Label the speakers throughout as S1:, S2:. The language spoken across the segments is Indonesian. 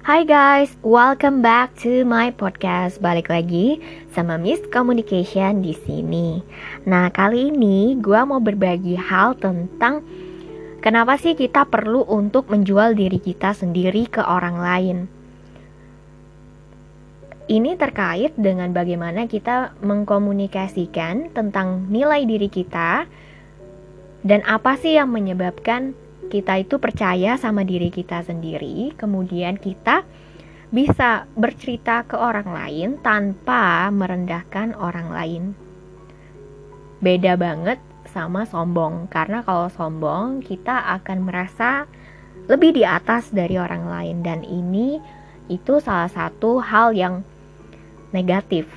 S1: Hai guys, welcome back to my podcast. Balik lagi sama Miss Communication di sini. Nah, kali ini gue mau berbagi hal tentang kenapa sih kita perlu untuk menjual diri kita sendiri ke orang lain. Ini terkait dengan bagaimana kita mengkomunikasikan tentang nilai diri kita dan apa sih yang menyebabkan kita itu percaya sama diri kita sendiri, kemudian kita bisa bercerita ke orang lain tanpa merendahkan orang lain. Beda banget sama sombong, karena kalau sombong kita akan merasa lebih di atas dari orang lain, dan ini itu salah satu hal yang negatif.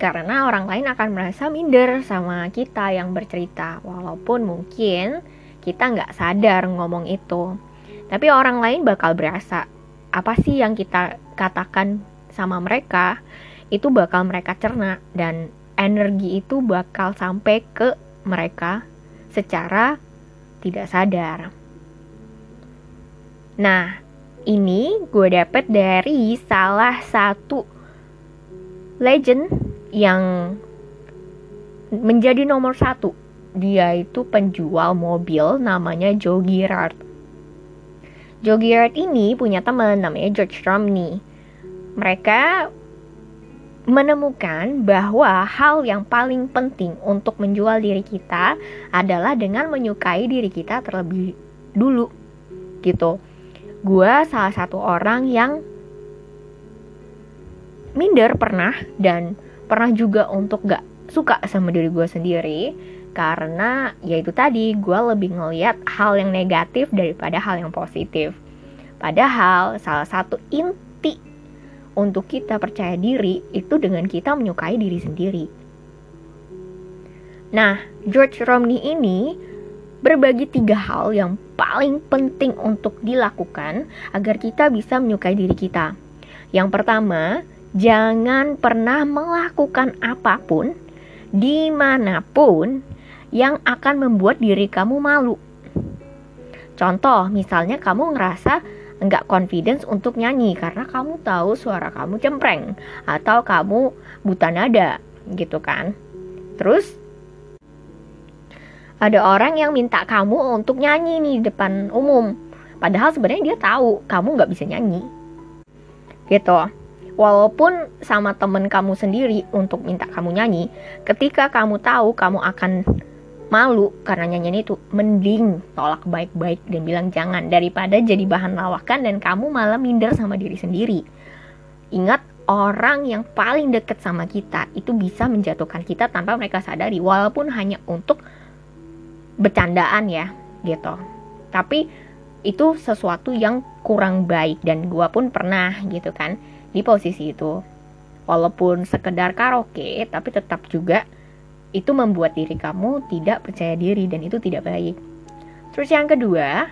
S1: Karena orang lain akan merasa minder sama kita yang bercerita, walaupun mungkin kita nggak sadar ngomong itu tapi orang lain bakal berasa apa sih yang kita katakan sama mereka itu bakal mereka cerna dan energi itu bakal sampai ke mereka secara tidak sadar. Nah, ini gue dapet dari salah satu legend yang menjadi nomor satu dia itu penjual mobil namanya Joe Girard. Joe Girard ini punya teman namanya George Romney. Mereka menemukan bahwa hal yang paling penting untuk menjual diri kita adalah dengan menyukai diri kita terlebih dulu gitu. Gua salah satu orang yang minder pernah dan pernah juga untuk gak suka sama diri gue sendiri karena ya itu tadi gue lebih ngeliat hal yang negatif daripada hal yang positif. Padahal salah satu inti untuk kita percaya diri itu dengan kita menyukai diri sendiri. Nah George Romney ini berbagi tiga hal yang paling penting untuk dilakukan agar kita bisa menyukai diri kita. Yang pertama jangan pernah melakukan apa pun di mana pun yang akan membuat diri kamu malu. Contoh, misalnya kamu ngerasa nggak confidence untuk nyanyi karena kamu tahu suara kamu cempreng atau kamu buta nada gitu kan. Terus ada orang yang minta kamu untuk nyanyi nih di depan umum. Padahal sebenarnya dia tahu kamu nggak bisa nyanyi. Gitu walaupun sama temen kamu sendiri untuk minta kamu nyanyi, ketika kamu tahu kamu akan malu karena nyanyian itu, mending tolak baik-baik dan bilang jangan daripada jadi bahan lawakan dan kamu malah minder sama diri sendiri. Ingat orang yang paling deket sama kita itu bisa menjatuhkan kita tanpa mereka sadari walaupun hanya untuk bercandaan ya gitu. Tapi itu sesuatu yang kurang baik dan gua pun pernah gitu kan di posisi itu. Walaupun sekedar karaoke, tapi tetap juga itu membuat diri kamu tidak percaya diri dan itu tidak baik. Terus yang kedua,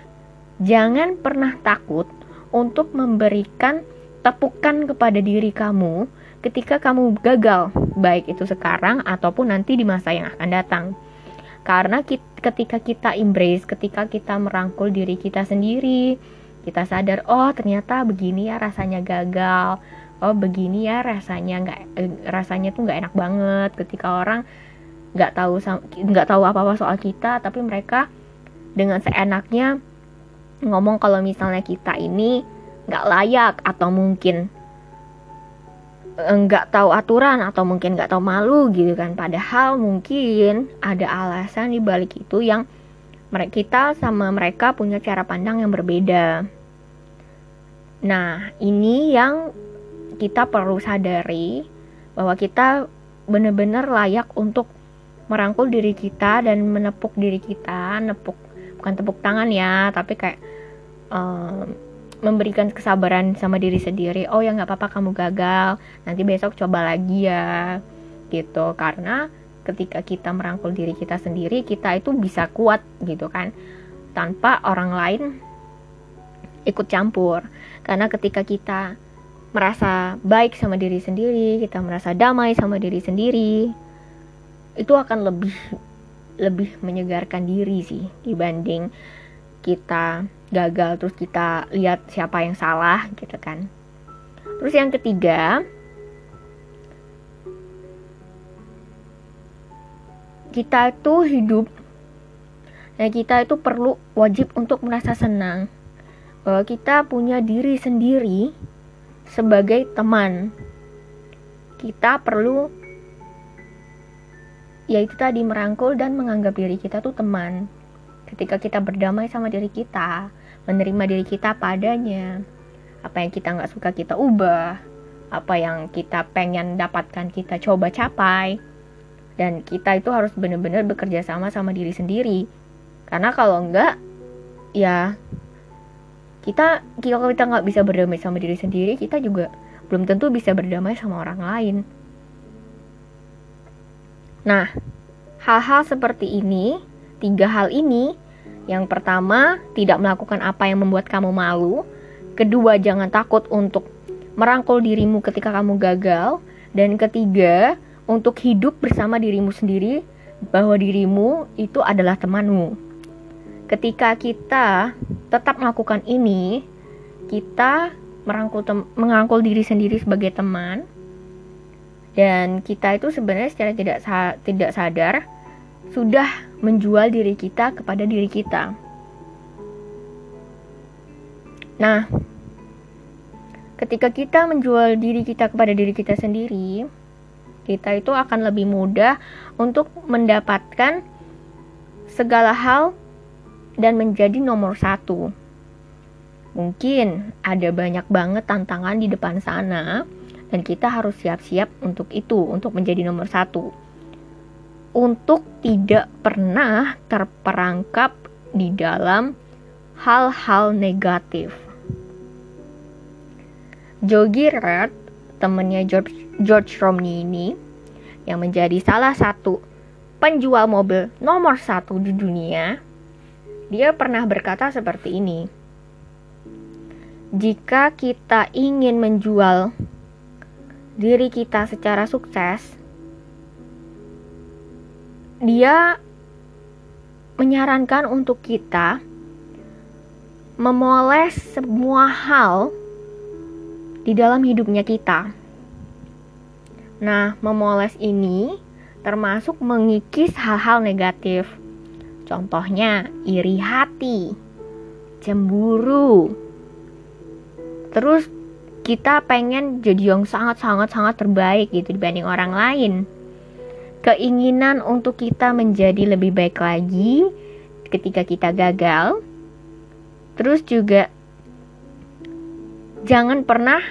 S1: jangan pernah takut untuk memberikan tepukan kepada diri kamu ketika kamu gagal, baik itu sekarang ataupun nanti di masa yang akan datang. Karena ketika kita embrace, ketika kita merangkul diri kita sendiri, kita sadar oh ternyata begini ya rasanya gagal oh begini ya rasanya nggak eh, rasanya tuh nggak enak banget ketika orang nggak tahu nggak tahu apa apa soal kita tapi mereka dengan seenaknya ngomong kalau misalnya kita ini nggak layak atau mungkin eh, nggak tahu aturan atau mungkin nggak tahu malu gitu kan. Padahal mungkin ada alasan di balik itu yang mereka kita sama mereka punya cara pandang yang berbeda. Nah, ini yang kita perlu sadari bahwa kita benar-benar layak untuk merangkul diri kita dan menepuk diri kita, nepuk bukan tepuk tangan ya, tapi kayak um, memberikan kesabaran sama diri sendiri. Oh ya nggak apa-apa kamu gagal, nanti besok coba lagi ya, gitu. Karena ketika kita merangkul diri kita sendiri, kita itu bisa kuat gitu kan, tanpa orang lain ikut campur. Karena ketika kita merasa baik sama diri sendiri, kita merasa damai sama diri sendiri, itu akan lebih lebih menyegarkan diri sih dibanding kita gagal terus kita lihat siapa yang salah gitu kan. Terus yang ketiga kita itu hidup. Nah, kita itu perlu wajib untuk merasa senang. Bahwa kita punya diri sendiri sebagai teman. Kita perlu yaitu tadi merangkul dan menganggap diri kita tuh teman. Ketika kita berdamai sama diri kita, menerima diri kita padanya, apa yang kita nggak suka kita ubah, apa yang kita pengen dapatkan kita coba capai, dan kita itu harus benar-benar bekerja sama sama diri sendiri. Karena kalau enggak ya kita kalau kita nggak bisa berdamai sama diri sendiri kita juga belum tentu bisa berdamai sama orang lain nah hal-hal seperti ini tiga hal ini yang pertama tidak melakukan apa yang membuat kamu malu. Kedua jangan takut untuk merangkul dirimu ketika kamu gagal. Dan ketiga untuk hidup bersama dirimu sendiri bahwa dirimu itu adalah temanmu. Ketika kita tetap melakukan ini, kita merangkul mengangkul diri sendiri sebagai teman dan kita itu sebenarnya secara tidak sa tidak sadar sudah menjual diri kita kepada diri kita. Nah, ketika kita menjual diri kita kepada diri kita sendiri, kita itu akan lebih mudah untuk mendapatkan segala hal dan menjadi nomor satu. Mungkin ada banyak banget tantangan di depan sana, dan kita harus siap-siap untuk itu, untuk menjadi nomor satu. Untuk tidak pernah terperangkap di dalam hal-hal negatif. Jogi Red, temannya George, George Romney ini, yang menjadi salah satu penjual mobil nomor satu di dunia, dia pernah berkata seperti ini: "Jika kita ingin menjual diri kita secara sukses, dia menyarankan untuk kita memoles semua hal di dalam hidupnya kita. Nah, memoles ini termasuk mengikis hal-hal negatif Contohnya iri hati, cemburu. Terus kita pengen jadi yang sangat-sangat-sangat terbaik gitu dibanding orang lain. Keinginan untuk kita menjadi lebih baik lagi ketika kita gagal. Terus juga jangan pernah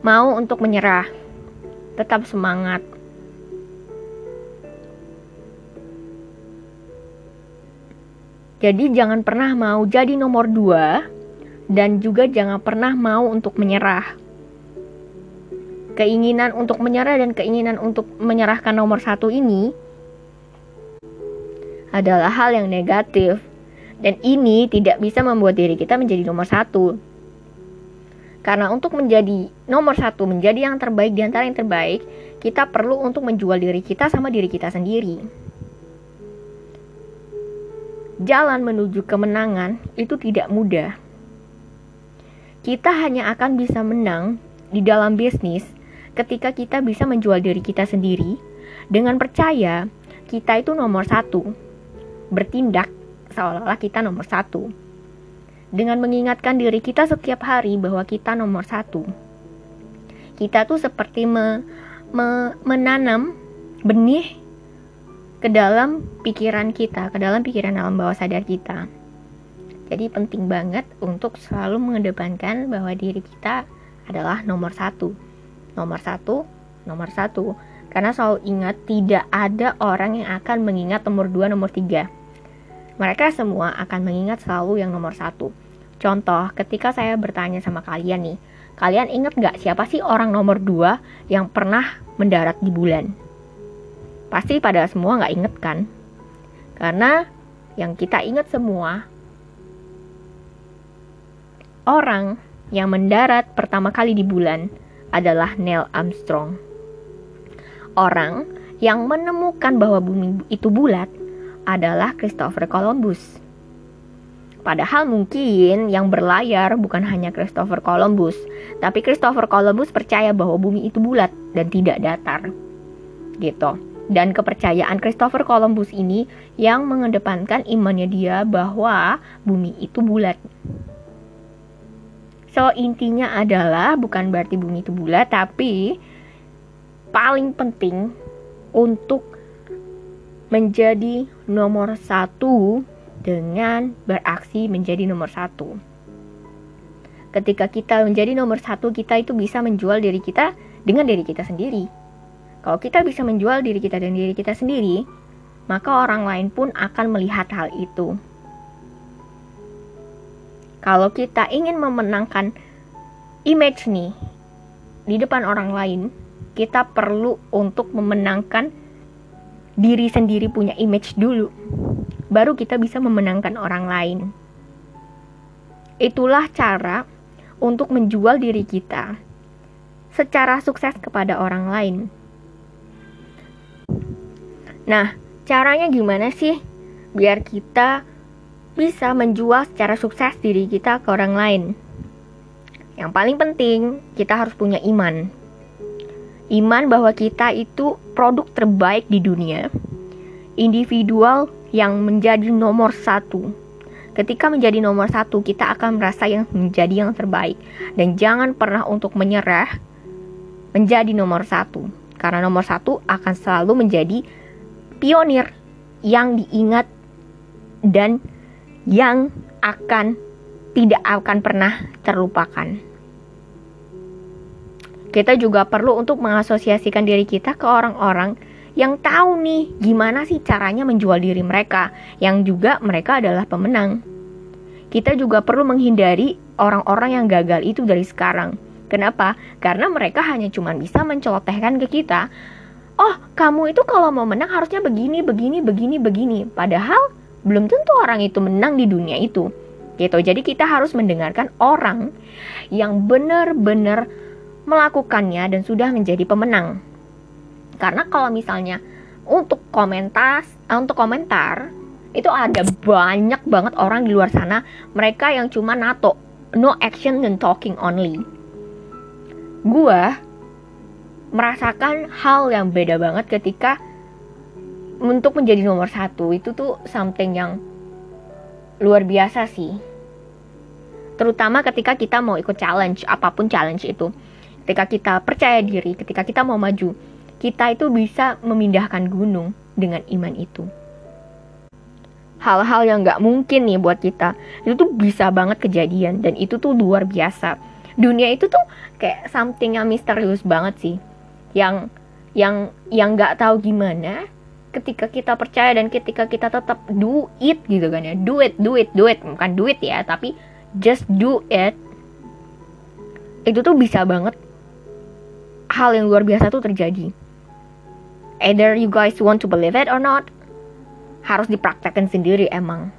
S1: mau untuk menyerah. Tetap semangat. Jadi jangan pernah mau jadi nomor dua dan juga jangan pernah mau untuk menyerah. Keinginan untuk menyerah dan keinginan untuk menyerahkan nomor satu ini adalah hal yang negatif dan ini tidak bisa membuat diri kita menjadi nomor satu. Karena untuk menjadi nomor satu, menjadi yang terbaik di antara yang terbaik, kita perlu untuk menjual diri kita sama diri kita sendiri jalan menuju kemenangan itu tidak mudah. Kita hanya akan bisa menang di dalam bisnis ketika kita bisa menjual diri kita sendiri dengan percaya kita itu nomor satu, bertindak seolah-olah kita nomor satu. Dengan mengingatkan diri kita setiap hari bahwa kita nomor satu. Kita tuh seperti me, me, menanam benih ke dalam pikiran kita, ke dalam pikiran alam bawah sadar kita. Jadi penting banget untuk selalu mengedepankan bahwa diri kita adalah nomor satu. Nomor satu, nomor satu. Karena selalu ingat tidak ada orang yang akan mengingat nomor dua, nomor tiga. Mereka semua akan mengingat selalu yang nomor satu. Contoh, ketika saya bertanya sama kalian nih, kalian ingat gak siapa sih orang nomor dua yang pernah mendarat di bulan? Pasti pada semua nggak inget kan? Karena yang kita ingat semua orang yang mendarat pertama kali di bulan adalah Neil Armstrong. Orang yang menemukan bahwa bumi itu bulat adalah Christopher Columbus. Padahal mungkin yang berlayar bukan hanya Christopher Columbus, tapi Christopher Columbus percaya bahwa bumi itu bulat dan tidak datar. Gitu. Dan kepercayaan Christopher Columbus ini yang mengedepankan imannya dia bahwa bumi itu bulat. So intinya adalah bukan berarti bumi itu bulat, tapi paling penting untuk menjadi nomor satu dengan beraksi menjadi nomor satu. Ketika kita menjadi nomor satu, kita itu bisa menjual diri kita dengan diri kita sendiri. Kalau kita bisa menjual diri kita dan diri kita sendiri, maka orang lain pun akan melihat hal itu. Kalau kita ingin memenangkan image nih di depan orang lain, kita perlu untuk memenangkan diri sendiri punya image dulu baru kita bisa memenangkan orang lain. Itulah cara untuk menjual diri kita secara sukses kepada orang lain. Nah, caranya gimana sih biar kita bisa menjual secara sukses diri kita ke orang lain? Yang paling penting, kita harus punya iman. Iman bahwa kita itu produk terbaik di dunia. Individual yang menjadi nomor satu. Ketika menjadi nomor satu, kita akan merasa yang menjadi yang terbaik. Dan jangan pernah untuk menyerah menjadi nomor satu. Karena nomor satu akan selalu menjadi pionir yang diingat dan yang akan tidak akan pernah terlupakan. Kita juga perlu untuk mengasosiasikan diri kita ke orang-orang yang tahu nih gimana sih caranya menjual diri mereka, yang juga mereka adalah pemenang. Kita juga perlu menghindari orang-orang yang gagal itu dari sekarang. Kenapa? Karena mereka hanya cuma bisa mencelotehkan ke kita, oh kamu itu kalau mau menang harusnya begini, begini, begini, begini. Padahal belum tentu orang itu menang di dunia itu. Gitu. Jadi kita harus mendengarkan orang yang benar-benar melakukannya dan sudah menjadi pemenang. Karena kalau misalnya untuk komentar, eh, untuk komentar itu ada banyak banget orang di luar sana mereka yang cuma nato no action and talking only. Gua merasakan hal yang beda banget ketika untuk menjadi nomor satu itu tuh something yang luar biasa sih. Terutama ketika kita mau ikut challenge, apa pun challenge itu. Ketika kita percaya diri, ketika kita mau maju, kita itu bisa memindahkan gunung dengan iman itu. Hal-hal yang nggak mungkin nih buat kita, itu tuh bisa banget kejadian dan itu tuh luar biasa. Dunia itu tuh kayak something yang misterius banget sih, yang yang yang nggak tahu gimana ketika kita percaya dan ketika kita tetap do it gitu kan ya. Do it do it do it. Bukan do it ya tapi just do it. Itu tuh bisa banget hal yang luar biasa tuh terjadi. Either you guys want to believe it or not harus dipraktekkan sendiri emang.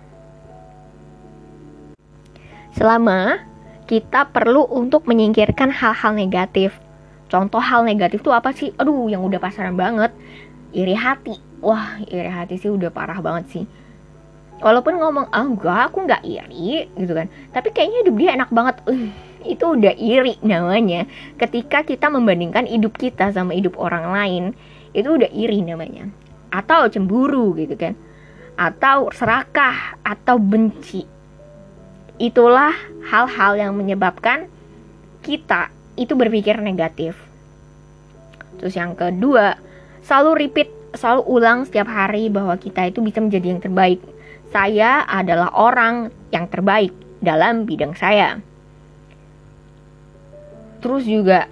S1: Selama kita perlu untuk menyingkirkan hal-hal negatif. Contoh hal negatif tuh apa sih? Aduh yang udah pasaran banget iri hati wah iri hati sih udah parah banget sih. Walaupun ngomong ah enggak aku nggak iri gitu kan. Tapi kayaknya hidup dia enak banget. Uh, itu udah iri namanya. Ketika kita membandingkan hidup kita sama hidup orang lain itu udah iri namanya. Atau cemburu gitu kan. Atau serakah atau benci. Itulah hal-hal yang menyebabkan kita itu berpikir negatif. Terus yang kedua selalu repeat selalu ulang setiap hari bahwa kita itu bisa menjadi yang terbaik. Saya adalah orang yang terbaik dalam bidang saya. Terus juga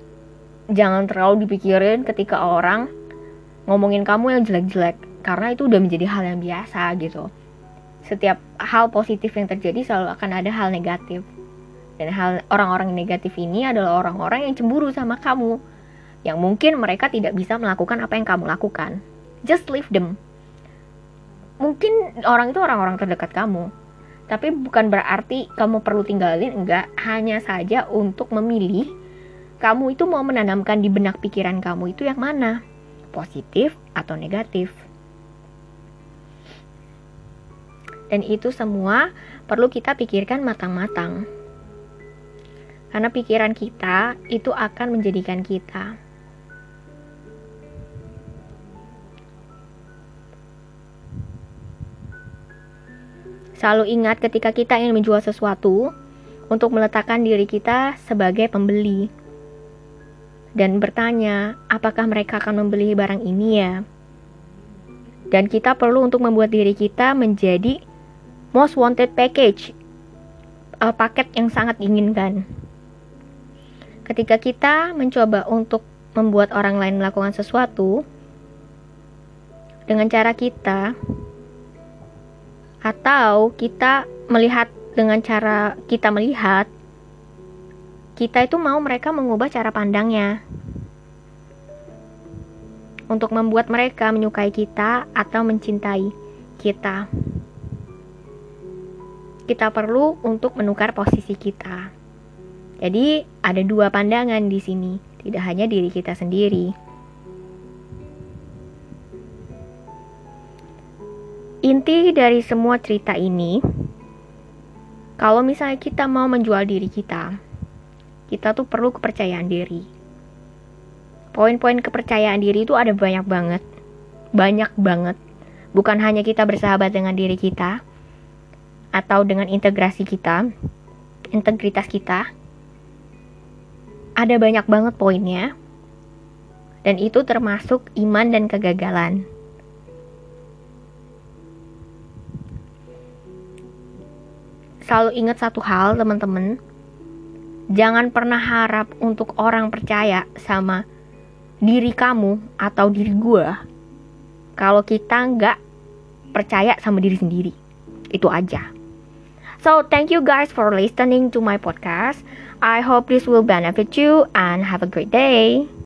S1: jangan terlalu dipikirin ketika orang ngomongin kamu yang jelek-jelek karena itu udah menjadi hal yang biasa gitu. Setiap hal positif yang terjadi selalu akan ada hal negatif. Dan hal orang-orang negatif ini adalah orang-orang yang cemburu sama kamu yang mungkin mereka tidak bisa melakukan apa yang kamu lakukan just leave them mungkin orang itu orang-orang terdekat kamu tapi bukan berarti kamu perlu tinggalin enggak hanya saja untuk memilih kamu itu mau menanamkan di benak pikiran kamu itu yang mana positif atau negatif. Dan itu semua perlu kita pikirkan matang-matang. Karena pikiran kita itu akan menjadikan kita. Selalu ingat ketika kita ingin menjual sesuatu untuk meletakkan diri kita sebagai pembeli dan bertanya, apakah mereka akan membeli barang ini ya? Dan kita perlu untuk membuat diri kita menjadi most wanted package, uh, paket yang sangat diinginkan. Ketika kita mencoba untuk membuat orang lain melakukan sesuatu dengan cara kita, atau kita melihat dengan cara kita melihat, kita itu mau mereka mengubah cara pandangnya untuk membuat mereka menyukai kita atau mencintai kita. Kita perlu untuk menukar posisi kita. Jadi, ada dua pandangan di sini, tidak hanya diri kita sendiri. Inti dari semua cerita ini, kalau misalnya kita mau menjual diri kita, kita tuh perlu kepercayaan diri. Poin-poin kepercayaan diri itu ada banyak banget. Banyak banget. Bukan hanya kita bersahabat dengan diri kita atau dengan integrasi kita, integritas kita. Ada banyak banget poinnya. Dan itu termasuk iman dan kegagalan. Selalu ingat satu hal, teman-teman Jangan pernah harap untuk orang percaya sama diri kamu atau diri gue kalau kita nggak percaya sama diri sendiri. Itu aja. So, thank you guys for listening to my podcast. I hope this will benefit you and have a great day.